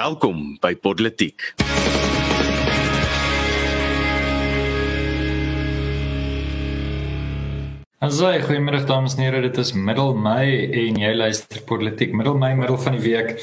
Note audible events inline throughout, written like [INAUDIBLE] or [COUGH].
Welkom by Politiek. Asai, goeiemôre dames en here. Dit is middel Mei en jy luister Politiek middel Mei, middel van die week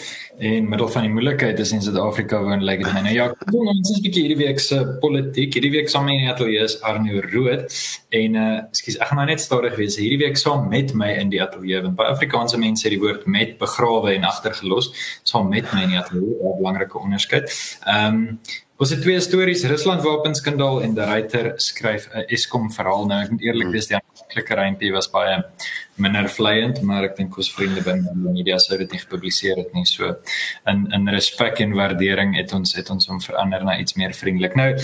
en middel van die moeilikheid is in Suid-Afrika woon lyk dit my. Nou ja, kom ons is 'n bietjie hierdie week se politiek. Hierdie week saam in die ateljee is Arno Rood en uh ekskuus, ek gaan nou net stadig wees. Hierdie week saam met my in die ateljee want baie Afrikaanse mense het die woord met begrawe en agtergelos. Saam met my in die ateljee, 'n belangrike onderskeid. Ehm um, Ons het twee stories, Rusland wapenskandaal en die ryter skryf 'n Eskom verhaal. Nou ek moet eerlik wees, die aanvanklike rympie was baie minder vleiend, maar ek dink ons vriende binne die media sou dit nie gepubliseer het nie. So in in respek en waardering het ons het ons hom verander na iets meer vriendelik. Nou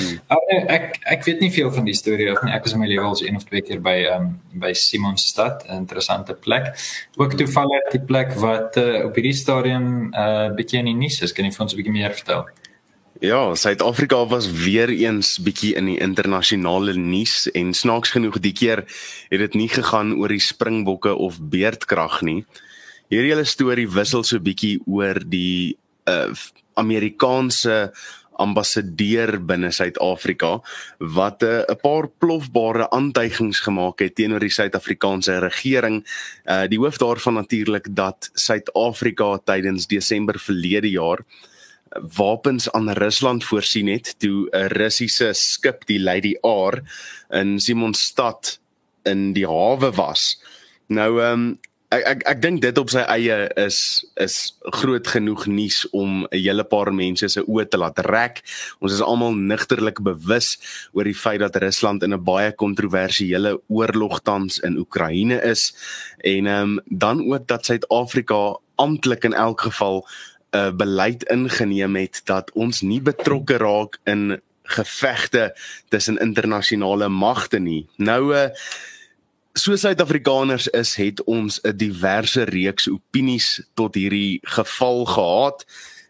ek ek weet nie veel van die storie of nie. Ek was in my lewe al een of twee keer by um by Simonstad, 'n interessante plek. Ook toevallig die plek wat uh, op hierdie stadium uh bietjie in die nuus is. Kan jy vir ons 'n bietjie meer vertel? Ja, Suid-Afrika was weer eens bietjie in die internasionale nuus en snaaks genoeg die keer het dit nie gegaan oor die springbokke of beerdkrag nie. Hierdie hele storie wissel so bietjie oor die uh Amerikaanse ambassadeur binne Suid-Afrika wat 'n uh, paar plofbare aantuigings gemaak het teenoor die Suid-Afrikaanse regering. Uh die hoof daarvan natuurlik dat Suid-Afrika tydens Desember verlede jaar wapens aan Rusland voorsien het toe 'n Russiese skip die Lady R in Simonstad in die hawe was. Nou ehm um, ek ek ek dink dit op sy eie is is groot genoeg nuus om 'n hele paar mense se oë te laat rek. Ons is almal nigterlik bewus oor die feit dat Rusland in 'n baie kontroversiële oorlog tans in Oekraïne is en ehm um, dan ook dat Suid-Afrika amptelik in elk geval 'n uh, beleid ingeneem het dat ons nie betrokke raak in gevegte tussen internasionale magte nie. Nou uh so Suid-Afrikaners is het ons 'n diverse reeks opinies tot hierdie geval gehad.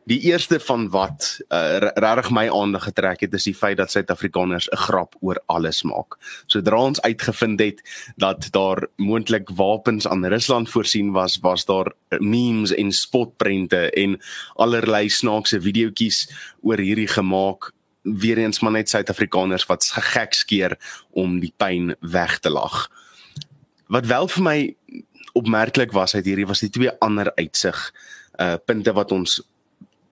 Die eerste van wat uh, regtig my aandag getrek het is die feit dat Suid-Afrikaners 'n grap oor alles maak. Sodra ons uitgevind het dat daar moontlik wapens aan Rusland voorsien was, was daar memes en spotprente en allerlei snaakse videoetjies oor hierdie gemaak weer eens maar net Suid-Afrikaners wat gek skeer om die pyn weg te lag. Wat wel vir my opmerklik was uit hierdie was die twee ander uitsig uh punte wat ons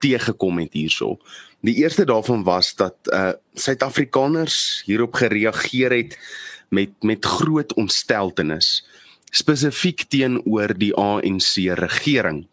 teëgekom het hierso. Die eerste daarvan was dat uh Suid-Afrikaners hierop gereageer het met met groot ontsteltenis spesifiek teenoor die ANC regering.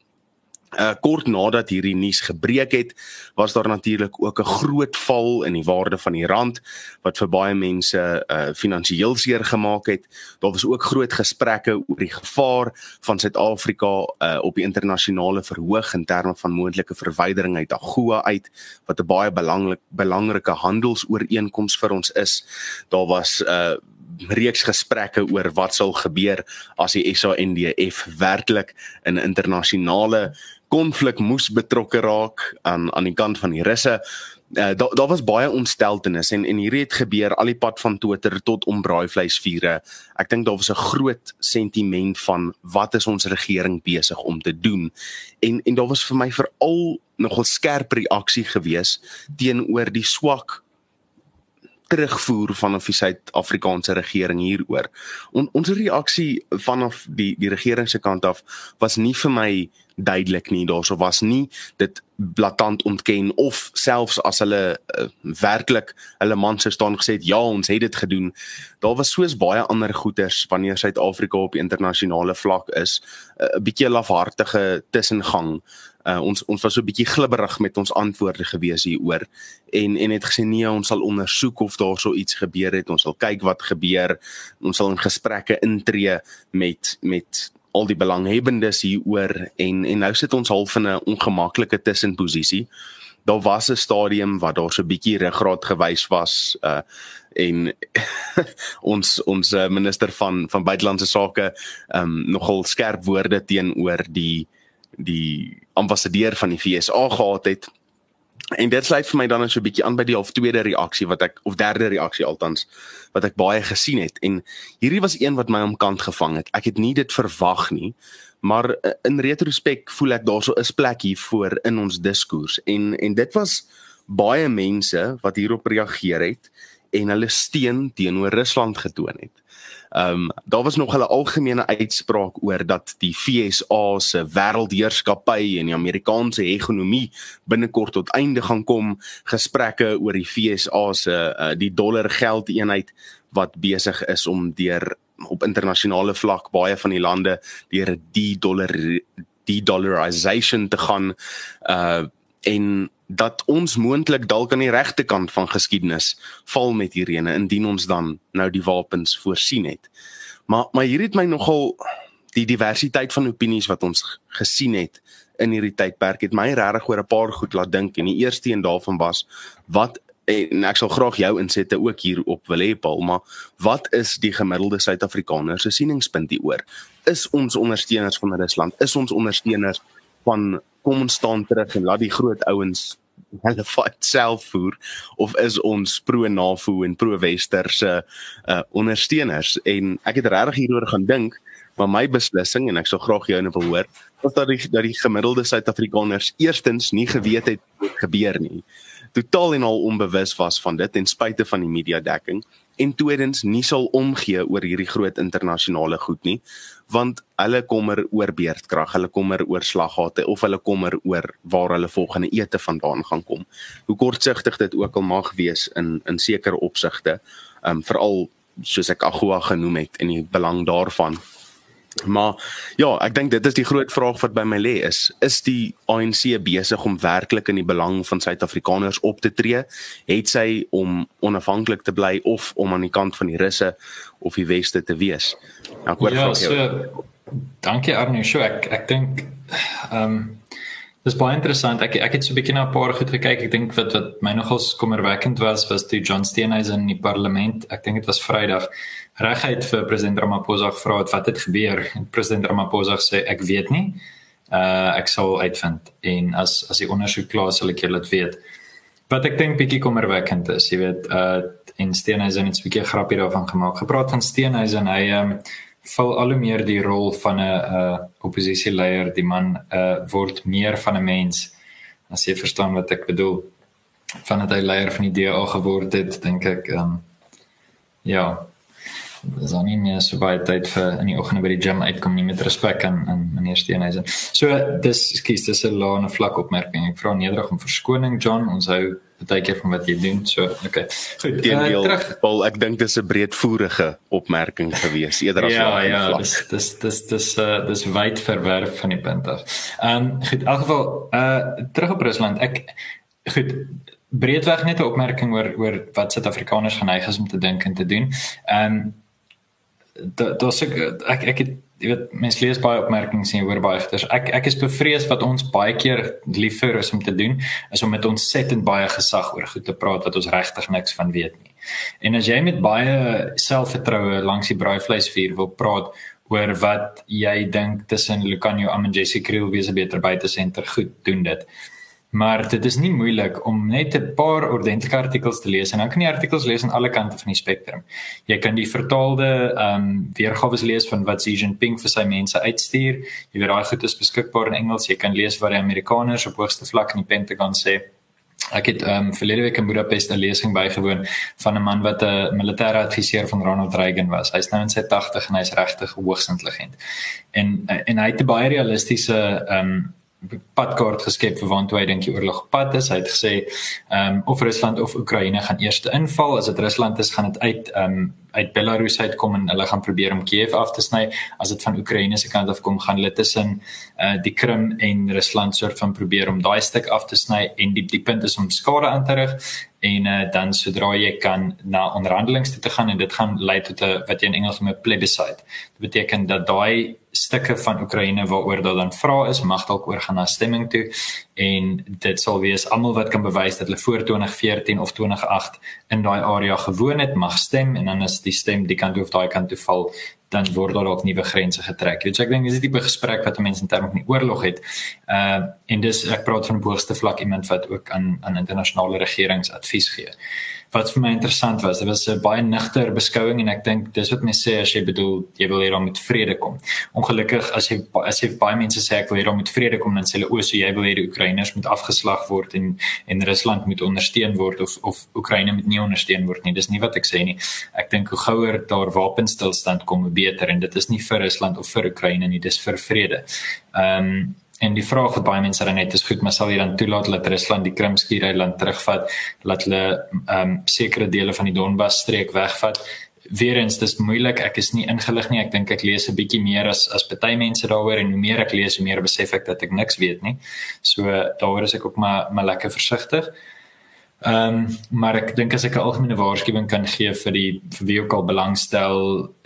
Uh kort nadat hierdie nuus gebreek het, was daar natuurlik ook 'n groot val in die waarde van die rand wat vir baie mense uh finansiëel seer gemaak het. Daar was ook groot gesprekke oor die gevaar van Suid-Afrika uh op die internasionale verhoog in terme van moontlike verwydering uit AGOA uit wat 'n baie belangrik belangrike handelsooreenkoms vir ons is. Daar was uh reeks gesprekke oor wat sal gebeur as die SANDF werklik in internasionale konflik moes betrokke raak aan aan die kant van die Russe. Uh, daar daar was baie ontsteltenis en en hierdie het gebeur al die pad van Twitter tot om braaivleisvure. Ek dink daar was 'n groot sentiment van wat is ons regering besig om te doen. En en daar was vir my veral nogal skerp reaksie gewees teenoor die swak terugvoer vanaf die Suid-Afrikaanse regering hieroor. On, ons reaksie vanaf die die regering se kant af was nie vir my duidelik nie daarso was nie dit blaatant ontken of selfs as hulle uh, werklik hulle man sou staan gesê het ja ons het dit gedoen daar was soos baie ander goeters wanneer Suid-Afrika op internasionale vlak is eh, 'n uh, bietjie lafhartige tussengang uh, ons ons was so 'n bietjie glibberig met ons antwoorde gewees hieroor. En en het gesê nee ons sal ondersoek of daar so iets gebeur het. Ons sal kyk wat gebeur. Ons sal in gesprekke intree met met al die belanghebbendes hieroor. En en nou sit ons half in 'n ongemaklike tussenposisie. Daar was 'n stadium wat daar so 'n bietjie ruggraat gewys was uh en [LAUGHS] ons ons uh, minister van van buitelandse sake um nogal skerp woorde teenoor die die ambassadeur van die FSA gehad het En dit sluit vir my dan net so 'n bietjie aan by die half tweede reaksie wat ek of derde reaksie altans wat ek baie gesien het en hierdie was een wat my omkant gevang het. Ek het nie dit verwag nie, Maar uh, in retrospek voel ek daarso is plek hier voor in ons diskurs en en dit was baie mense wat hierop reageer het en hulle steun teenoor Rusland getoon het. Ehm um, daar was nog 'n algemene uitspraak oor dat die FSA se wêreldheerskappy en die Amerikaanse hegemonie binnekort tot einde gaan kom. Gesprekke oor die FSA se uh, die dollar geldeenheid wat besig is om deur op internasionale vlak baie van die lande deur die dollar die dollarization te gaan uh en dat ons moontlik dalk aan die regte kant van geskiedenis val met hierene indien ons dan nou die wapens voorsien het. Maar maar hier het my nogal die diversiteit van opinies wat ons gesien het in hierdie tydperk het my regtig oor 'n paar goed laat dink. En die eerste een daarvan was wat en ek sal graag jou insette ook hier op wil hê Paul maar wat is die gemiddelde Suid-Afrikaner se sieningspunt hieroor? Is ons ondersteuners van Rusland? Is ons ondersteuners van kom ons staan terug en laat die groot ouens [LAUGHS] hulle fight self voer of is ons pro NAVO en pro westerse uh, ondersteuners? En ek het regtig hieroor gaan dink maar my beslissing en ek sou graag jou nou wil hoor was dat die dat die gemiddelde Suid-Afrikaners eerstens nie geweet het wat gebeur nie. Totaal en al onbewus was van dit ten spyte van die media dekking en tweedens nie sal omgee oor hierdie groot internasionale goed nie want hulle kommer oor beerdkrag, hulle kommer oor slaggate of hulle kommer oor waar hulle volgende ete vandaan gaan kom. Hoe kortsigtig dit ook al mag wees in in sekere opsigte, um veral soos ek Agua genoem het en die belang daarvan Maar ja, ek dink dit is die groot vraag wat by my lê is, is die ANC besig om werklik in die belang van Suid-Afrikaners op te tree? Het sy om onafhanklik te bly of om aan die kant van die Russe of die Weste te wees? Nou, ek hoor ja, so, dankie Arnie, so ek ek dink ehm um, Dis baie interessant. Ek ek het so 'n bietjie na 'n paar goed gekyk. Ek dink wat wat my nogals kommerwekkend was was toe John Steenhuisen in die parlement, ek dink dit was Vrydag, reguit vir president Ramaphosa gevra het wat het gebeur en president Ramaphosa sê ek weet nie. Uh ek sal uitvind en as as die ondersoek klaar is sal ek julle dit weet. Wat ek dink bietjie kommerwekkend is, jy weet, uh en Steenhuisen het 'n bietjie grappie daarvan gemaak. Gepraat van Steenhuisen, hy ehm um, val al hoe meer die rol van 'n uh, oppositieleier, die man uh, word meer van 'n mens. As jy verstaan wat ek bedoel, van hy leier van die DA geword het, dink ek um, ja, dis dan nie meer so baie tyd vir in die oggende by die gym uitkom nie met respek aan aan meneer Steenhuisen. So dis skies dis 'n lae vlak opmerking. Ek vra nederig om verskoning John, ons hou baie keer van wat jy doen. So okay. Goed, teenoor uh, Paul, ek dink dis 'n breedvoerige opmerking gewees eerder as Ja, ja, vlak. dis dis dis dis uh, dis wyd verwerf van die punt af. Ehm um, goed, in elk geval uh terug op Rusland. Ek goed breedweg net 'n opmerking oor oor wat Suid-Afrikaners geneig is om te dink en te doen. Ehm um, daar's ek ek ek het jy weet mense lees baie opmerkings en hoor baie goeders. Ek ek is bevrees wat ons baie keer liever is om te doen is om met ons set en baie gesag oor goed te praat wat ons regtig niks van weet nie. En as jy met baie selfvertroue langs die braaivleisvuur wil praat oor wat jy dink tussen Lucanio Am en Jesse Kriel wie se beter buite senter goed doen dit. Maar dit is nie moeilik om net 'n paar ordentlike artikels te lees en dan kan jy artikels lees aan alle kante van die spektrum. Jy kan die vertaalde ehm um, weergawe lees van wat Xi Jinping vir sy mense uitstuur. Jy weet daai goed is beskikbaar in Engels. Jy kan lees wat die Amerikaners op hoogste vlak in die Pentagon sê. Ek het ehm um, verlede week in Budapest 'n lesing bygewoon van 'n man wat 'n militêre adviseur van Ronald Reagan was. Hy's nou in sy 80 en hy's regtig hoogs intelligent. En en hy het 'n baie realistiese ehm um, padkaart geskep vir waantoe hy dink die oorlog pad is. Hy het gesê ehm um, of Rusland of Oekraïne gaan eers inval. As dit Rusland is, gaan dit uit ehm um, uit Belarus uitkom en hulle gaan probeer om Kiev af te sny. As dit van Oekraïne se kant af kom, gaan hulle tussen uh die Krim en Rusland soort van probeer om daai stuk af te sny en die die punt is om skade aan te rig en uh, dan sodra jy kan na onderhandelinge toe te gaan en dit gaan lei tot 'n wat jy in Engels noem 'n plebiscite. Dit beteken dat daai stukke van Oekraïne waaroor daar dan vra is mag dalk oorgaan na stemming toe en dit sal wees almal wat kan bewys dat hulle voor 2014 of 2008 in daai area gewoon het mag stem en dan is die stem die kant of daai kant toe val dan word daar dalk nuwe grense getrek. So ek dink dis 'n tipe gesprek wat mense in terme van die oorlog het. Uh en dis ek praat van 'n hoogste vlak iemand wat ook aan aan internasionale regerings advies gee. Wat vir my interessant was, dit was 'n baie nigter beskouing en ek dink dis wat mense sê as jy bedoel jy wil hê daar moet vrede kom. Ongelukkig as jy as jy baie mense sê ek wil hê daar moet vrede kom dan sê hulle o, so jy wil hê die Oekraïners moet afgeslag word en en Rusland moet ondersteun word of of Oekraïne moet nie ondersteun word nie. Dis nie wat ek sê nie. Ek dink hoe gouer daar wapenstilstand kom, hoe beter en dit is nie vir Rusland of vir Oekraïne nie, dis vir vrede. Ehm um, En die vraag wat baie mense dan het is goed, maar sal jy dan toelaat dat Rusland die Krimskiereiland terugvat, laat hulle ehm um, sekere dele van die Donbas streek wegvat? Weerens dis moeilik. Ek is nie ingelig nie. Ek dink ek lees 'n bietjie meer as as baie mense daaroor en hoe meer ek lees, hoe meer besef ek dat ek niks weet nie. So daaroor is ek ook maar maar lekker versigtig. Ehm um, maar ek dink as ek 'n algemene waarskuwing kan gee vir die vir wie ook al belangstel,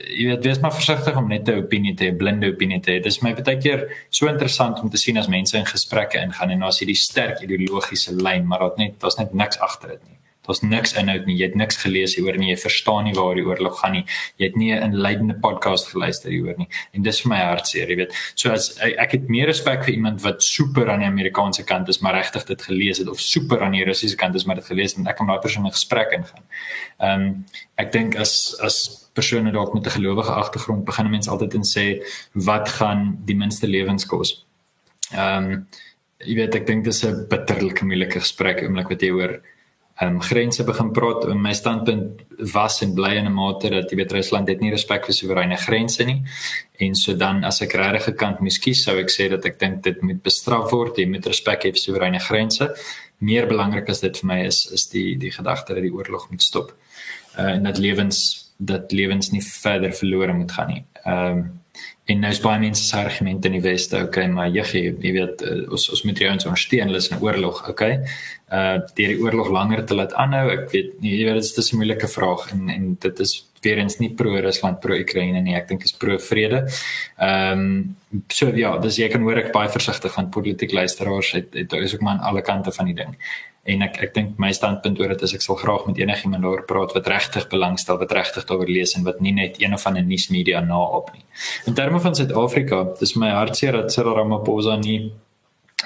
jy weet wees maar versigtig om net 'n opinie te hê, blinde opinie te hê. Dit is my baie keer so interessant om te sien as mense in gesprekke ingaan en daar's hierdie sterk ideologiese lyn, maar daar't net daar's net niks agter dit nie. Daar's niks inhoud nie. Jy het niks gelees hieroor nie. Jy verstaan nie waar die oorlog gaan nie. Jy het nie 'n leidende podcast geluister hieroor nie. En dis vir my hartseer, jy weet. So as ek, het meer respek vir iemand wat super aan die Amerikaanse kant is, maar regtig dit gelees het of super aan die Russiese kant is, maar dit gelees het en ek kan daai persoon in gesprek ingaan. Ehm um, ek dink as as persone dalk met 'n gelowige agtergrond begin mense altyd en sê wat gaan die minste lewens kos. Ehm um, jy weet ek dink dis 'n bitterlike moeilike gesprek oomblik wat jy hoor um, grense begin praat. My standpunt was en bly in 'n mate dat jy weet Rusland het nie respek vir soewereine grense nie. En so dan as ek regtig gekant moes kies sou ek sê dat ek dink dit moet bestraf word. Jy moet respek hê vir soewereine grense. Meer belangrik as dit vir my is is die die gedagte dat die oorlog moet stop uh, en dat lewens dat lewens nie verder verlore moet gaan nie. Ehm um, en nou is baie mense se argumente in die weste okay maar jy jy weet uh, ons ons moet jou ons ondersteun hulle is in oorlog okay uh deur die oorlog langer te laat aanhou. Ek weet nie, jy weet dit is 'n moeilike vraag en en dit is weer eens nie pro Rusland pro Oekraïne nie. Ek dink is pro vrede. Ehm um, so ja, dis jy kan hoor ek baie versigtig van politiek luisteraars. Het is ook maar aan alle kante van die ding. En ek ek dink my standpunt oor dit is ek sal graag met enigiemand daaroor praat wat regtig belangstel, wat regtig daaroor lees en wat nie net een of ander nuusmedia naop nie. In terme van Suid-Afrika, dis my hartseer dat Cyril Ramaphosa nie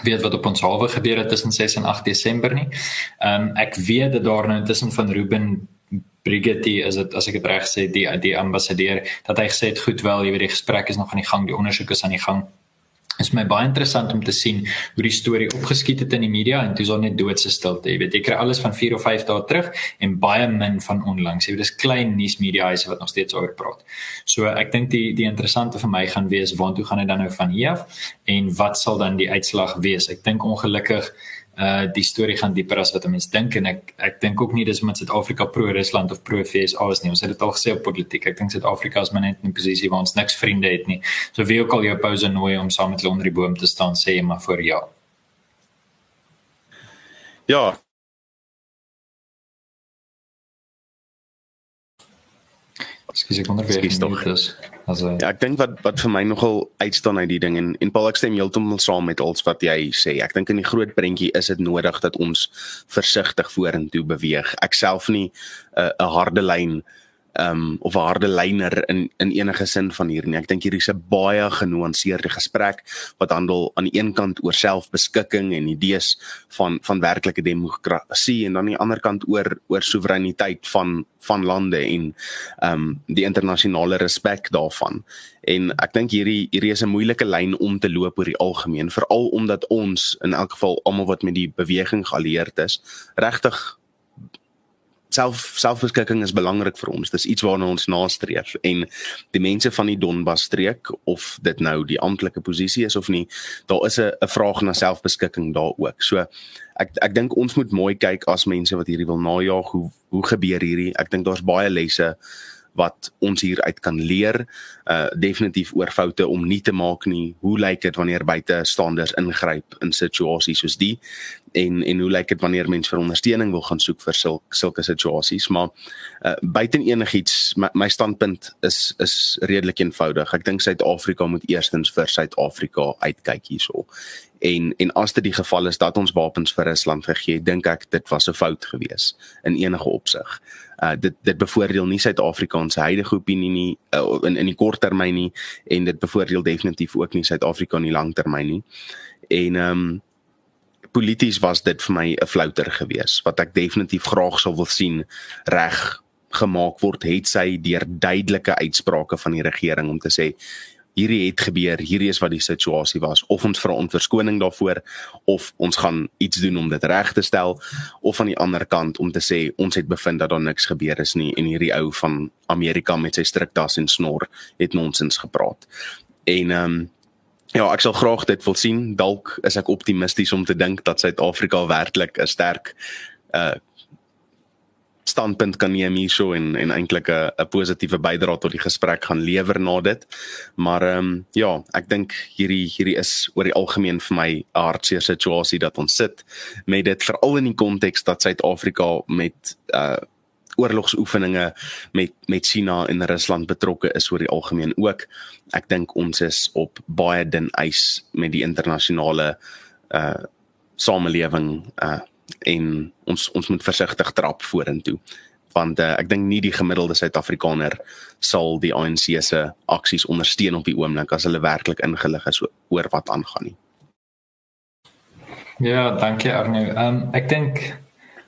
weet wat op ons hawe gebeur het tussen 6 en 8 Desember nie. Ehm um, ek weet dat daar nou tussen van Ruben Brigitte as dit as ek dit reg sê die die ambassadeur dat hy gesê het goed wel jy weet die gesprek is nog aan die gang, die ondersoek is aan die gang is my baie interessant om te sien hoe die storie opgeskiet het in die media en toe is daar net doodse stilte. Jy weet, jy kry alles van 4 of 5 dae terug en baie min van onlangs. Jy weet, dis klein nuusmedia huise wat nog steeds oor praat. So ek dink die die interessante vir my gaan wees waantoe gaan dit dan nou van hier af en wat sal dan die uitslag wees? Ek dink ongelukkig uh die storie gaan dieper as wat mense dink en ek ek dink ook nie dis omdat Suid-Afrika pro Rusland of pro FSA is nie. Ons het dit al gesê op politiek. Ek dink Suid-Afrika is maar net in 'n posisie waar ons niks vriende het nie. So wie ook al jou pouse nooi om saam met hulle onder die boom te staan, sê jy maar vir ja. Ja. Ekskuus ek onderweeg nie dis. Also ja, ek dink wat wat vir my nogal uitstaan uit die ding en en Paul ek stem heeltemal saam met alles wat jy sê. Ek dink in die groot prentjie is dit nodig dat ons versigtig vorentoe beweeg. Ek self nie 'n uh, 'n harde lyn um of 'n harde lyner in in enige sin van hier nie. Ek dink hier is 'n baie genuanceerde gesprek wat handel aan die een kant oor selfbeskikking en idees van van werklike demokrasie en dan aan die ander kant oor oor soewereiniteit van van lande en um die internasionale respek daarvan. En ek dink hierdie hierdie is 'n moeilike lyn om te loop oor die algemeen, veral omdat ons in elk geval almal wat met die beweging geallieerd is, regtig self selfbeskikking is belangrik vir ons. Dis iets waarna ons nastreef en die mense van die Donbas streek of dit nou die amptelike posisie is of nie, daar is 'n 'n vraag na selfbeskikking daar ook. So ek ek dink ons moet mooi kyk as mense wat hierdie wil najaag hoe hoe gebeur hierdie? Ek dink daar's baie lesse wat ons hier uit kan leer uh definitief oor foute om nie te maak nie. Hoe lyk dit wanneer buitestanders ingryp in situasies soos die en en hoe lyk dit wanneer mense vir ondersteuning wil gaan soek vir sul, sulke situasies? Maar uh buiten enigiets my, my standpunt is is redelik eenvoudig. Ek dink Suid-Afrika moet eerstens vir Suid-Afrika uitkyk hierso. En en as dit die geval is dat ons wapens vir Rusland gegee het, dink ek dit was 'n fout geweest in enige opsig uh dit dit bevoordeel nie Suid-Afrikaanse huidige opinie nie uh, in in die kort termyn nie en dit bevoordeel definitief ook nie Suid-Afrika in die lang termyn nie. En ehm um, polities was dit vir my 'n flouter gewees wat ek definitief graag sou wil sien reg gemaak word het sy deur duidelike uitsprake van die regering om te sê hierdie het gebeur, hierdie is wat die situasie was of ons vra om verskoning daarvoor of ons gaan iets doen om dit reg te stel of aan die ander kant om te sê ons het bevind dat daar niks gebeur is nie en hierdie ou van Amerika met sy striktas en snor het nonsens gepraat. En ehm um, ja, ek sal graag dit wil sien. Dalk is ek optimisties om te dink dat Suid-Afrika werklik 'n sterk uh standpunt kan neem hierso en en eintlik 'n 'n positiewe bydrae tot die gesprek gaan lewer na dit. Maar ehm um, ja, ek dink hierdie hierdie is oor die algemeen vir my 'n hartseer situasie dat ons sit met dit veral in die konteks dat Suid-Afrika met uh oorlogsoefeninge met met China en Rusland betrokke is oor die algemeen ook. Ek dink ons is op baie dun ys met die internasionale uh samelewing uh en ons ons moet versigtig trap vorentoe want uh, ek dink nie die gemiddelde Suid-Afrikaner sal die ANC se aksies ondersteun op die oomblik as hulle werklik ingelig is oor wat aangaan nie. Ja, dankie Arno. Ehm um, ek dink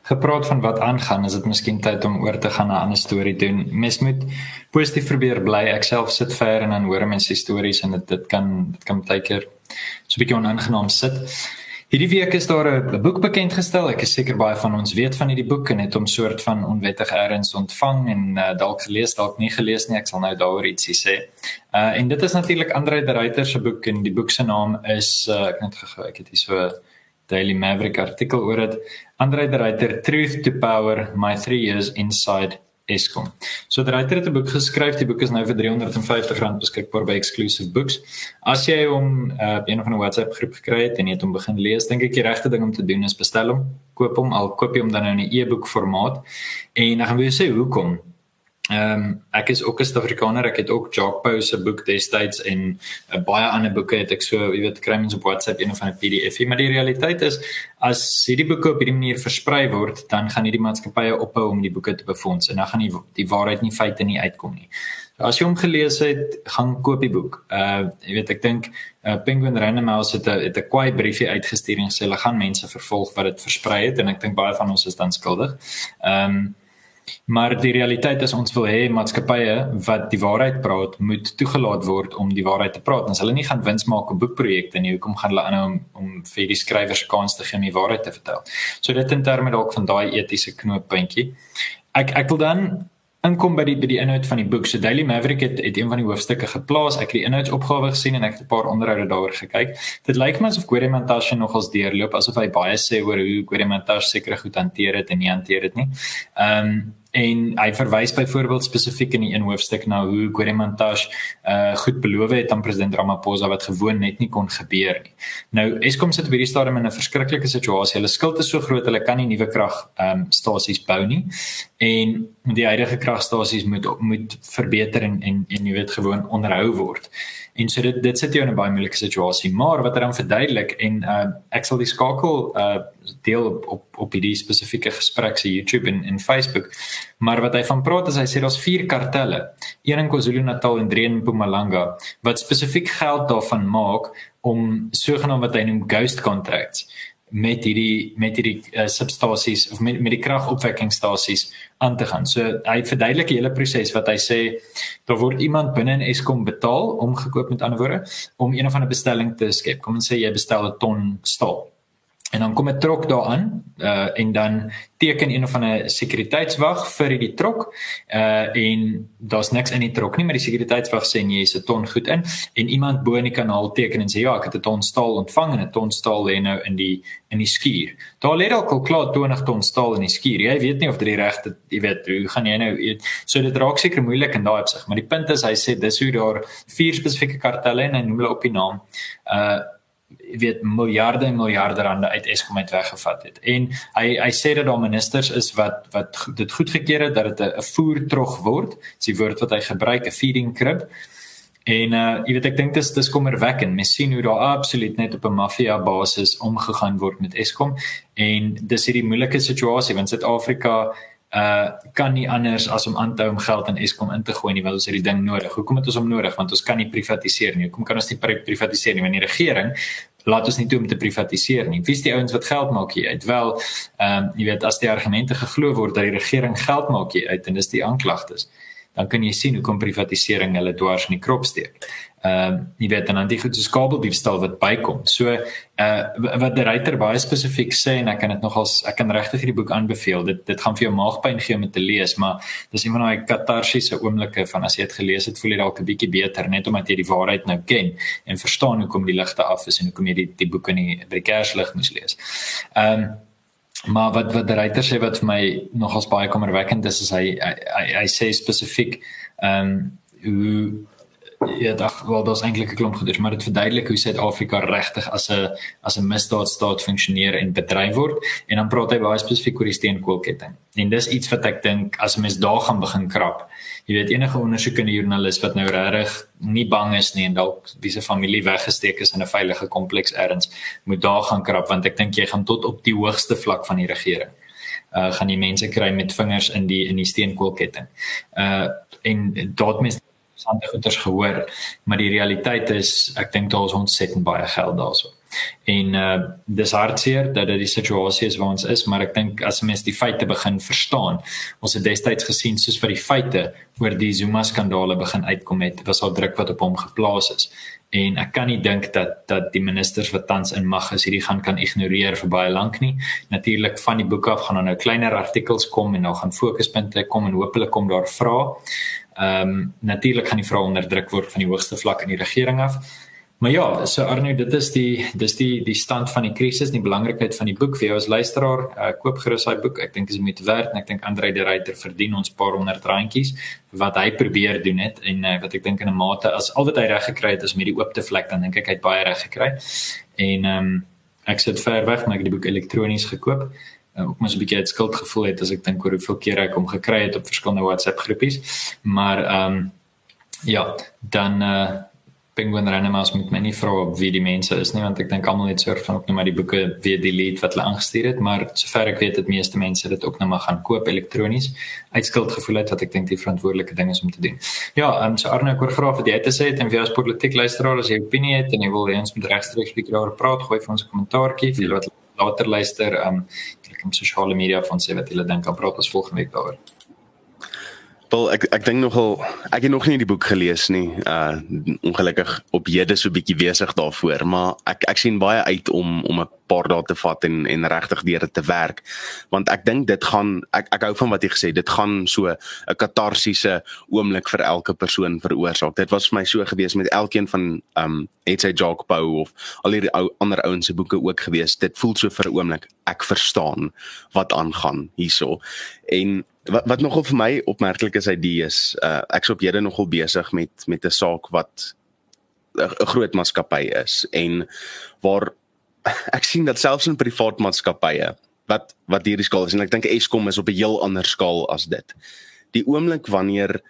gepraat van wat aangaan, is dit miskien tyd om oor te gaan na 'n ander storie doen. Mens moet positief probeer bly. Ek self sit ver en dan hoor mense stories en dit dit kan dit kan baie keer so 'n bietjie onaangenaam sit. Hierdie week is daar 'n boek bekend gestel. Ek is seker baie van ons weet van hierdie boek en het hom soort van onwettig eers ontvang en uh, dalk gelees, dalk nie gelees nie. Ek sal nou daaroor ietsie sê. Uh en dit is natuurlik Andre de Ruyter se boek en die boek se naam is uh, ek net gegee, ek het hier so Daily Maverick artikel oor dit. Andre de Ruyter Truth to Power: My 3 Years Inside Eskom. So die ryter het 'n boek geskryf. Die boek is nou vir R350 beskikbaar by Exclusive Books. As jy hom uh, op een van 'n WhatsApp groep gekry het en jy het hom begin lees, dink ek die regte ding om te doen is bestel hom, koop hom, al koop jy hom dan nou in 'n e-boek formaat. En dan gaan jy sê hoekom. Ehm um, ek is ook 'n Suid-Afrikaner. Ek het ook Jock Pau se boek destyds en uh, baie ander boeke het ek so, jy weet, kry mens op WhatsApp een of ander PDF. Maar die realiteit is as hierdie boeke op hierdie manier versprei word, dan gaan hierdie maatskappye ophou om die boeke te befonds en dan gaan die die waarheid nie feite nie uitkom nie. So as jy hom gelees het, gaan koop die boek. Uh jy weet ek dink uh, Penguin Random House het 'n het 'n kwai briefie uitgestuur en sê hulle gaan mense vervolg wat dit versprei het en ek dink baie van ons is dan skuldig. Ehm um, Maar die realiteit is ons wil hê maatskappye wat die waarheid praat, moet toegelaat word om die waarheid te praat. As hulle nie gaan wins maak op boekprojekte nie, hoekom gaan hulle aanhou om om vir die skrywers kans te gee om die waarheid te vertel? So dit in terme dalk van daai etiese knooppuntjie. Ek ek wil dan inkom by die by die inhoud van die boek. So Daily Maverick het het een van die hoofstukke geplaas. Ek het die inhoudsopgawe gesien en ek het 'n paar onderhoude daaroor gekyk. Dit lyk my asof Guremantashe nogals deurloop asof hy baie sê oor hoe Guremantashe sekere goed hanteer het en nie hanteer dit nie. Ehm um, en hy verwys byvoorbeeld spesifiek in die een hoofstuk na hoe Guremantashe uh goed beloof het aan president Ramaphosa wat gewoon net nie kon gebeur nie. Nou Eskom sit op hierdie stadium in 'n verskriklike situasie. Hulle skuld is so groot, hulle kan nie nuwe krag ehm um, stasies bou nie. En die huidige kragstasies moet moet verbeter en en en jy weet gewoon onderhou word. En so dit dit sit jou in 'n baie moeilike situasie, maar wat hy dan verduidelik en uh ek sal die skakel uh deel op op op hierdie spesifieke gesprek se YouTube en en Facebook. Maar wat hy van praat is hy sê daar's vier kartelle, een in KwaZulu-Natal en drie in Mpumalanga wat spesifiek geld daarvan maak om sogenaamd wat hy noem ghost contracts met hierdie met hierdie uh, substasies of met met die kragopwekkingstasies aan te gaan. So hy verduidelik die hele proses wat hy sê daar word iemand binne in Eskom betaal om gekoop met ander woorde om een of ander bestelling te skep. Kom ons sê jy bestel 'n ton staal. En dan kom 'n trok daaraan uh en dan teken een of ander sekuriteitswag vir die trok uh en daar's niks in die trok nie maar die sekuriteitswag sê jy is 'n ton goed in en iemand bo in die kanaal teken en sê ja ek het 'n ton staal ontvang en 'n ton staal lê nou in die in die skuur. Daar lê dalk al klaar 20 ton staal in die skuur. Jy weet nie of dit die regte jy weet hoe gaan jy nou weet. So dit raak seker moeilik in daai opsig maar die punt is hy sê dis hoe daar vier spesifieke kartelle en hy noem hulle op die naam uh weet miljarde en miljarde rande uit Eskom uit weggevat het. En hy hy sê dat daar ministers is wat wat dit goedgekeur het dat dit 'n voertrog word. Dis die woord wat hy gebruik, 'n feeding crib. En uh jy weet ek dink dis dis kommerwekkend. Mens sien hoe daar absoluut net op 'n maffia basis omgegaan word met Eskom en dis hierdie moeilike situasie want Suid-Afrika uh kan nie anders as om aan te hou om geld in Eskom in te gooi nie want ons het die ding nodig. Hoekom het ons hom nodig? Want ons kan nie privatiseer nie. Hoekom kan ons nie privatiseer nie? Want die regering laat ons nie toe om te privatiseer nie. Wie is die ouens wat geld maak hier uit? Wel, ehm um, jy weet as die argumente geglo word dat die regering geld maak hier uit en dis die aanklagtes, dan kan jy sien hoe kom privatisering hulle dwars in die krop steek ehm uh, jy weet dan aan die goed so kabeldiefstal wat bykom. So uh wat die ryter baie spesifiek sê en ek kan dit nogals ek kan regtig hierdie boek aanbeveel. Dit dit gaan vir jou maagpyn gee om dit te lees, maar dis een van daai katarsiese oomblikke van as jy dit gelees het, voel jy dalk 'n bietjie beter net omdat jy die waarheid nou ken en verstaan hoekom die ligte af is en hoekom jy die die boek in die by die kerslig moes lees. Ehm um, maar wat wat die ryter sê wat vir my nogals baie kommerwekkend is is hy hy, hy, hy sê spesifiek ehm um, hoe Ja, dag, wel daar's eintlik 'n klomp goeders, maar dit verduidelik hoe Suid-Afrika regtig as 'n as 'n misdaadstaat funksioneer en bedryf word en dan praat hy baie spesifiek oor die steenkoolketting. En dis iets wat ek dink as 'n mens daar gaan begin krap. Jy weet enige ondersoekende joernalis wat nou regtig nie bang is nie en dalk wie se familie weggesteek is in 'n veilige kompleks ergens, moet daar gaan krap want ek dink jy gaan tot op die hoogste vlak van die regering. Uh gaan die mense kry met vingers in die in die steenkoolketting. Uh en daad mense interessante goeders gehoor, maar die realiteit is ek dink daar is ontsettend baie geld daarso. En uh dis hartseer dat dit die situasie is waar ons is, maar ek dink as mense die feite begin verstaan, ons het destyds gesien soos vir die feite oor die Zuma skandale begin uitkom het, was al druk wat op hom geplaas is. En ek kan nie dink dat dat die ministers wat tans in mag is hierdie gaan kan ignoreer vir baie lank nie. Natuurlik van die boek af gaan dan nou kleiner artikels kom en dan gaan fokuspunte kom en hopelik kom daar vrae. Ehm um, natuurlik gaan die vrae onderdruk word van die hoogste vlak in die regering af. Maar ja, so Arno, dit is die dis die die stand van die krisis, die belangrikheid van die boek vir jou as luisteraar. Uh, koop gerus daai boek. Ek dink dit is moeite werd en ek dink Andre de Ruyter verdien ons paar honderd randjies wat hy probeer doen het en uh, wat ek dink in 'n mate as al wat hy reg gekry het is met die oopte vlek dan dink ek hy het baie reg gekry. En ehm um, ek sit ver weg maar ek het die boek elektronies gekoop ook mens 'n bietjie uit skuld gevoel het as ek dink oor hoeveel keer ek hom gekry het op verskillende WhatsApp groepies. Maar ehm um, ja, dan uh Penguin Renemas met my nie vra wie die mense is nie want ek dink almal het surf van ook net maar die boeke weer delete wat hulle aangestuur het maar sover ek weet het meeste mense dit ook net maar gaan koop elektronies uit skuld gevoel het wat ek dink die verantwoordelike ding is om te doen. Ja, ehm um, so Arne ek hoor graag wat jy te sê het en vir ons politiek luisteraar as jy opinie het en jy wil hê ons moet regstreeks bietjie daaroor praat, gooi vir ons 'n kommentaartjie vir wat later luister, ehm um, ek op sosiale media van sê wat hulle dink aan praat ons volgende week daaroor. Wel ek ek dink nogal ek het nog nie die boek gelees nie. Uh ongelukkig op jede so bietjie besig daarvoor, maar ek ek sien baie uit om om 'n paar dae te vat en en regtig deur dit te werk. Want ek dink dit gaan ek ek hou van wat jy gesê, dit gaan so 'n katarsiese oomblik vir elke persoon veroorsaak. Dit was vir my so gewees met elkeen van um Etsy Jock Bow of al die ou ander ouens se boeke ook gewees. Dit voel so vir 'n oomblik ek verstaan wat aangaan hierso. En wat wat nogal vir my opmerklik is uit die is uh ek's op hede nogal besig met met 'n saak wat 'n groot maatskappy is en waar [LAUGHS] ek sien dat selfs in privaat maatskappye wat wat hierdie skaal is en ek dink Eskom is op 'n heel ander skaal as dit. Die oomblik wanneer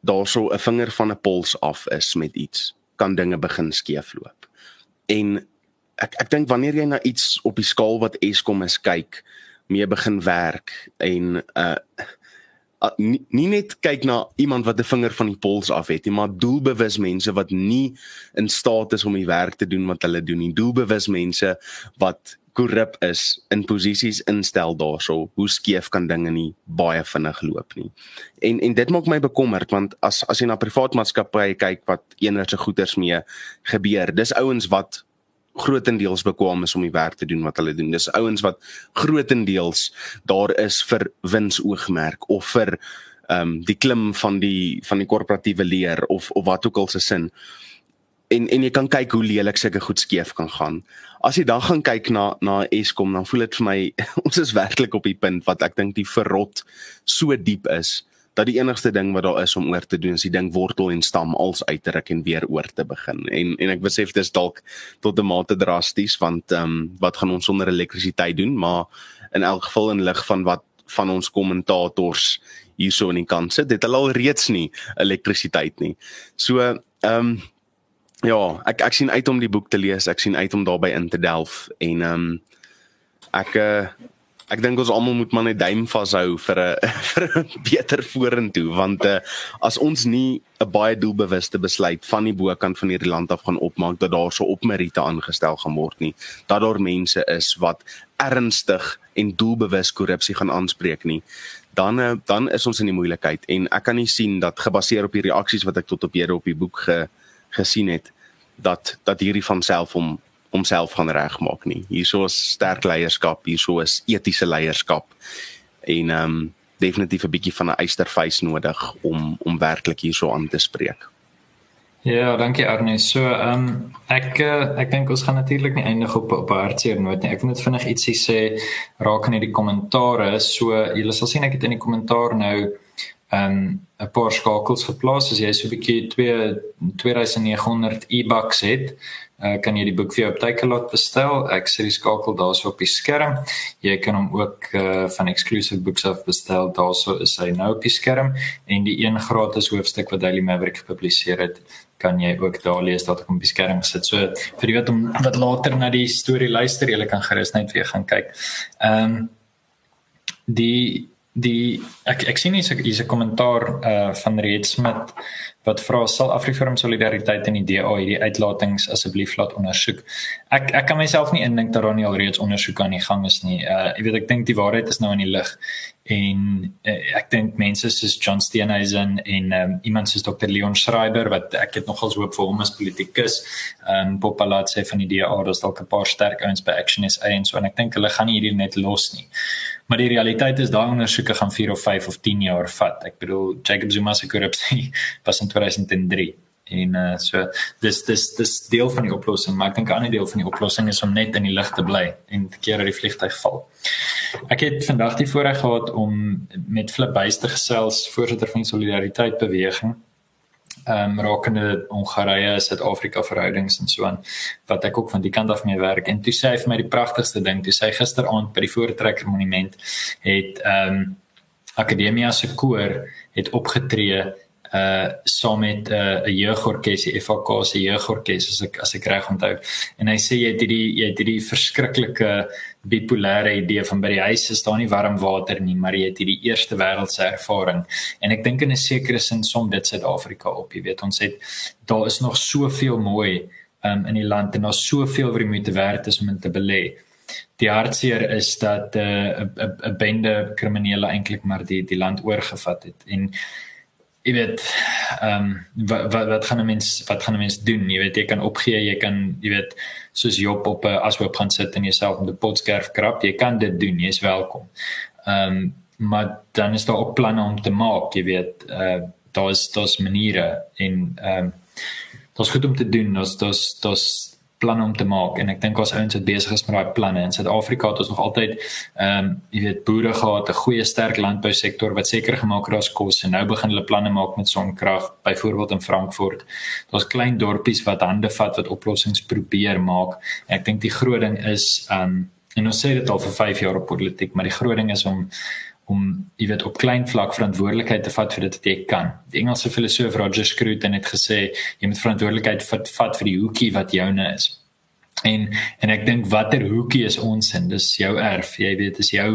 daar so 'n vinger van 'n pols af is met iets, kan dinge begin skeefloop. En ek ek dink wanneer jy na iets op die skaal wat Eskom is kyk, mee begin werk en uh nie, nie net kyk na iemand wat 'n vinger van die pols af het nie, maar doelbewus mense wat nie in staat is om die werk te doen wat hulle doen nie. Doelbewus mense wat korrup is in posisies instel daarso. Hoe skeef kan dinge nie baie vinnig loop nie. En en dit maak my bekommerd want as as jy na privaat maatskappye kyk wat enerse goederes mee gebeur, dis ouens wat grootendeels bekwam is om die werk te doen wat hulle doen. Dis ouens wat grootendeels daar is vir winsoogmerk of vir ehm um, die klim van die van die korporatiewe leer of of wat ook al se sin. En en jy kan kyk hoe lelik sulke goed skeef kan gaan. As jy dan gaan kyk na na Eskom, dan voel dit vir my [LAUGHS] ons is werklik op die punt wat ek dink die verrot so diep is dat die enigste ding wat daar is om oor te doen is die ding wortel en stam als uitruk en weer oor te begin. En en ek besef dis dalk tot 'n mate drasties want ehm um, wat gaan ons sonder elektrisiteit doen? Maar in elk geval in lig van wat van ons kommentators hierso in die kant sit, het hulle al reeds nie elektrisiteit nie. So ehm um, ja, ek ek sien uit om die boek te lees. Ek sien uit om daarbey in te delf en ehm um, ek uh, ek dink ons almal moet maar net duim vashou vir 'n [LAUGHS] vir 'n beter vorentoe want uh, as ons nie 'n baie doelbewuste besluit van die bokant van hierdie land af gaan opmaak dat daar so opmeriete aangestel gaan word nie dat daar mense is wat ernstig en doelbewus korrupsie gaan aanspreek nie dan uh, dan is ons in die moeilikheid. En ek kan nie sien dat gebaseer op die reaksies wat ek tot op hede op die boek ge, gesien het dat dat hierdie van self om homself gaan regmaak nie. Hierso is sterk leierskap, hierso is etiese leierskap en ehm um, definitief 'n bietjie van 'n eysterfys nodig om om werklik hierso aan te spreek. Ja, dankie Arnie. So, ehm um, ek uh, ek dink ons gaan natuurlik nie eindig op op hartseer noot nie. Ek wil net vinnig ietsie sê raak aan hierdie kommentare. So, julle sal sien ek het in die kommentaar nou um, 'n paar skakels geplaas as jy so 'n bietjie 2 2900 e-bucks het uh, kan jy die boek vir jou op Takealot bestel. Ek sit die skakel daarso op die skerm. Jy kan hom ook uh, van exclusive books af bestel. Daarso is hy nou op die skerm en die een gratis hoofstuk wat Daily Maverick gepubliseer het kan jy ook daar lees dat ek op die skerm gesit. So vir die wat om wat later na die storie luister, jy kan gerus net weer gaan kyk. Ehm um, die die ek ek sien hier's 'n kommentaar uh van Reed Smit wat vra sal Afriforum solidariteit in die DA hierdie uitlatings asseblief laat ondersoek. Ek ek kan myself nie indink dat daar nie alreeds ondersoek aan die gang is nie. Uh ek weet ek dink die waarheid is nou in die lig en uh, ek dink mense soos John Steenhuisen en um, iemand soos Dr Leon Schreiber wat ek het nogals hoop vir hom as politikus. Um Popalat sê van die DA daar's dalk 'n paar sterk ouens by Action SA en so en ek dink hulle gaan hierdie net los nie. Maar die realiteit is daai ondersoeke gaan 4 of 5 of 10 jaar vat. Ek bedoel Jacob Zuma se korrupsie [LAUGHS] was in 2003 en uh, so dis dis dis deel van die oplossing, maar ek dink 'n ander deel van die oplossing is om net in die lig te bly en te keer dat die vliegtyg val. Ek het vandag die voorreg gehad om met Flip Buys te gesels, voorsitter van Solidariteit beweging ehm um, rakende Hongarye, Suid-Afrika verhoudings en so aan wat ek ook van die kant af mee werk en toe sê hy vir my die pragtigste ding, toe sê hy gisteraand by die Voortrekker Monument het ehm um, Akademia se koor het opgetree uh saam met 'n uh, jeugorkes, die FK se jeugorkes as ek as ek reg onthou. En hy sê jy het hierdie jy het hierdie verskriklike bipolêre idee van by die huis is daar nie warm water nie, maar jy het hierdie eerste wêreldse ervaring. En ek dink in 'n sekere sin som dit Suid-Afrika op, jy weet, ons het daar is nog soveel mooi um, in die land en daar's soveel wat jy moet werd is om in te belê. Die hartseer is dat 'n uh, 'n bende kriminele eintlik maar die die land oorgevat het en jy weet ehm um, wat wat wat gaan 'n mens wat gaan 'n mens doen? Jy weet jy kan opgee jy kan jy weet soos Job op 'n ashoop gaan sit en jouself in die potskerf krap jy kan dit doen jy's welkom. Ehm um, maar dan is daar ook planne om te maak jy weet uh, daar's daar's maniere en ehm um, daar's goed om te doen daar's daar's daar's planne om te maak. En ek dink ons ouens het besig is met daai planne. In Suid-Afrika het ons nog altyd ehm um, jy weet boere gehad 'n goeie sterk landbou sektor wat seker gemaak het daar's kos. En nou begin hulle planne maak met sonkrag byvoorbeeld in Frankfurt. Daar's klein dorpies wat hande vat wat oplossings probeer maak. En ek dink die groot ding is ehm um, en ons sê dit al vir 5 jaar op politiek maar die groot ding is om om jy weet op klein vlak verantwoordelikheid te vat vir dit wat jy kan. Die Engelse filosoof Roger Scruton het gesê jy moet verantwoordelikheid vat, vat vir die hoekie wat joune is. En en ek dink watter hoekie is ons in? Dis jou erf, jy weet, dis jou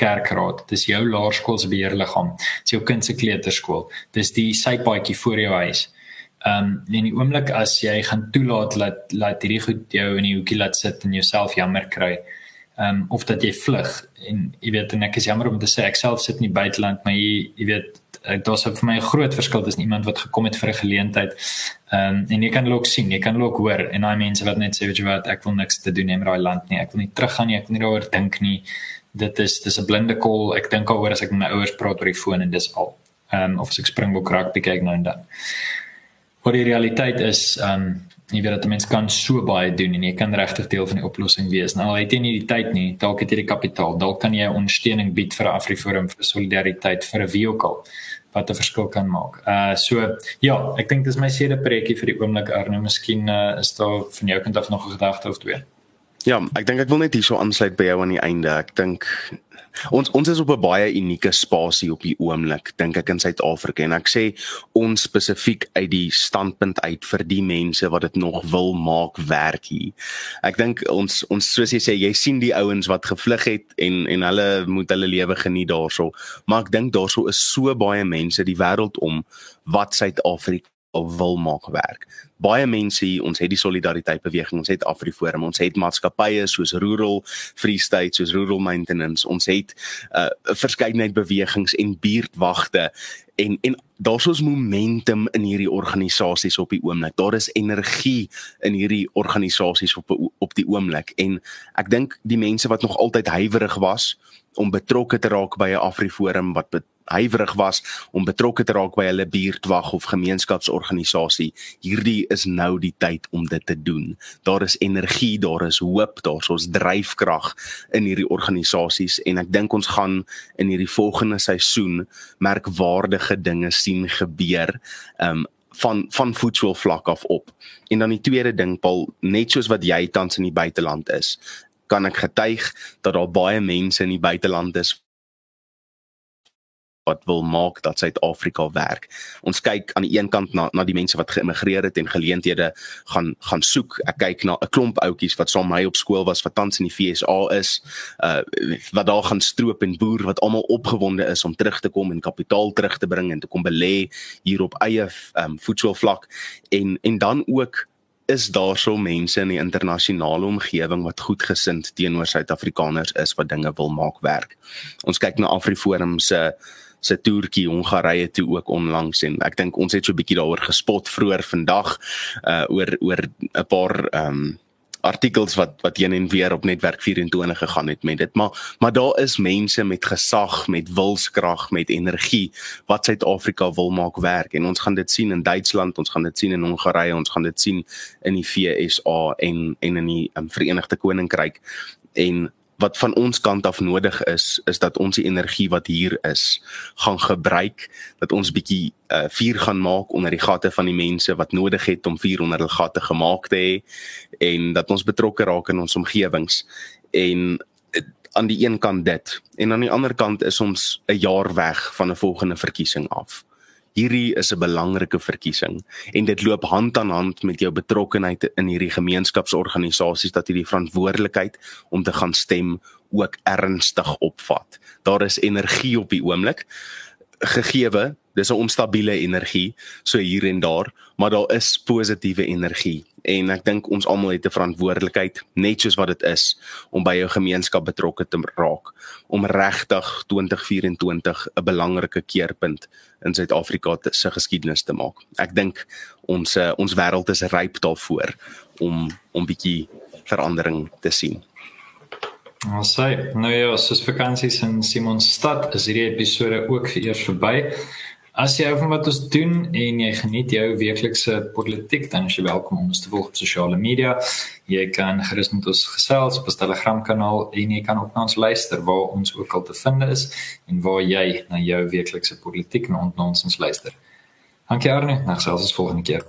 kerkraad, dis jou laerskoolsbeheerliggaam, dis jou kind se kleuterskool, dis die sypaadjie voor jou huis. Ehm um, in die oomblik as jy gaan toelaat dat laat hierdie goed jou in die hoekie laat sit en jouself jammer kry, ehm um, of dat jy vlug en jy weet en ek is jammer om te sê ek self sit in die buiteland maar jy jy weet daar's vir my 'n groot verskil tussen iemand wat gekom het vir 'n geleentheid ehm um, en jy kan ook sien jy kan ook hoor en daai mense wat net sê weet jy wat ek wil niks te doen hê met daai land nie ek wil nie teruggaan nie ek wil nie daaroor dink nie. Dit is dis 'n blinde kol ek dink daaroor as ek met my ouers praat oor die foon en dis al. Ehm um, of as ek Springbok rugby kyk nou en dan. Wat die realiteit is ehm um, jy weet dat 'n mens kan so baie doen en jy kan regtig deel van die oplossing wees. Nou het jy nie die tyd nie, dalk het jy die kapitaal, dalk kan jy ondersteuning bied vir Afriforum vir solidariteit vir 'n vehikel wat 'n verskil kan maak. Uh so ja, ek dink dis my sede preekie vir die oomblik Arno, miskien uh, is daar van jou kant af nog 'n gedagte of twee. Ja, ek dink ek wil net hierso aansluit by jou aan die einde. Ek dink ons ons is op 'n baie unieke spasie op die oomblik dink ek in Suid-Afrika en ek sê ons spesifiek uit die standpunt uit vir die mense wat dit nog wil maak werk hier. Ek dink ons ons soos jy sê jy sien die ouens wat gevlug het en en hulle moet hulle lewe geniet daarso, maar ek dink daarso is so baie mense die wêreld om wat Suid-Afrika wil maak werk. Baie mense hier, ons het die solidariteit beweging, ons het Afriforum, ons het maatskappye soos Rural Free State, soos Rural Maintenance, ons het 'n uh, verskeidenheid bewegings en buurtwagte en en daar's ons momentum in hierdie organisasies op die oomblik. Daar is energie in hierdie organisasies op op die oomblik en ek dink die mense wat nog altyd huiwerig was om betrokke te raak by 'n Afriforum wat huiwerig was om betrokke te raak by hulle buurtwag of gemeenskapsorganisasie. Hierdie is nou die tyd om dit te doen. Daar is energie, daar is hoop, daar's ons dryfkrag in hierdie organisasies en ek dink ons gaan in hierdie volgende seisoen merkwaardige dinge sien gebeur. Um van van voetsoel vlak af op. En dan die tweede ding Paul, net soos wat jy tans in die buiteland is, kan ek getuig dat daar baie mense in die buiteland is wat wil maak dat Suid-Afrika werk. Ons kyk aan die een kant na na die mense wat geïmigreer het en geleenthede gaan gaan soek. Ek kyk na 'n klomp ouetjies wat saam my op skool was wat tans in die FSA is, uh wat daar gaan stroop en boer wat almal opgewonde is om terug te kom en kapitaal terug te bring en te kom belê hier op eie um, voedselvlak en en dan ook is daar so mense in die internasionale omgewing wat goedgesind teenoor Suid-Afrikaners is wat dinge wil maak werk. Ons kyk na Afriforum se uh, se toertjie Hongarye toe ook onlangs en ek dink ons het so 'n bietjie daaroor gespot vroeër vandag uh oor oor 'n paar ehm um, artikels wat wat heen en weer op netwerk 24 gegaan het met dit. Maar maar daar is mense met gesag met wilskrag met energie wat Suid-Afrika wil maak werk. En ons gaan dit sien in Duitsland ons gaan dit sien in Hongarye ons gaan dit sien in die FSA en en in die um, Verenigde Koninkryk. En wat van ons kant af nodig is is dat ons die energie wat hier is gaan gebruik dat ons bietjie uh, vuur gaan maak onder die gatte van die mense wat nodig het om vuur onder hulle gatte gemaak te hê en dat ons betrokke raak in ons omgewings. En uh, aan die een kant dit en aan die ander kant is ons 'n jaar weg van 'n volgende verkiesing af hierdie is 'n belangrike verkiesing en dit loop hand aan hand met jou betrokkenheid in hierdie gemeenskapsorganisasies dat jy die verantwoordelikheid om te gaan stem ook ernstig opvat. Daar is energie op die oomblik gegeewe, dis 'n onstabiele energie so hier en daar, maar daar is positiewe energie en ek dink ons almal het 'n verantwoordelikheid net soos wat dit is om by jou gemeenskap betrokke te raak om regtig 2024 'n belangrike keerpunt in Suid-Afrika se geskiedenis te maak. Ek dink ons eh, ons wêreld is ryp daarvoor om om bietjie verandering te sien. Ons sê nou ja, soos vakansies in Simonstad is hierdie episode ook vir eers verby. As jy hou van wat ons doen en jy geniet jou weeklikse politiek, dan is jy welkom om ons te volg op sosiale media. Jy kan gerus met ons gesels op ons Telegram kanaal en jy kan ook na ons luister waar ons ook al te vind is en waar jy na jou weeklikse politiek en ontnonsens luister. Dankie Arne, na gesels ons volgende keer.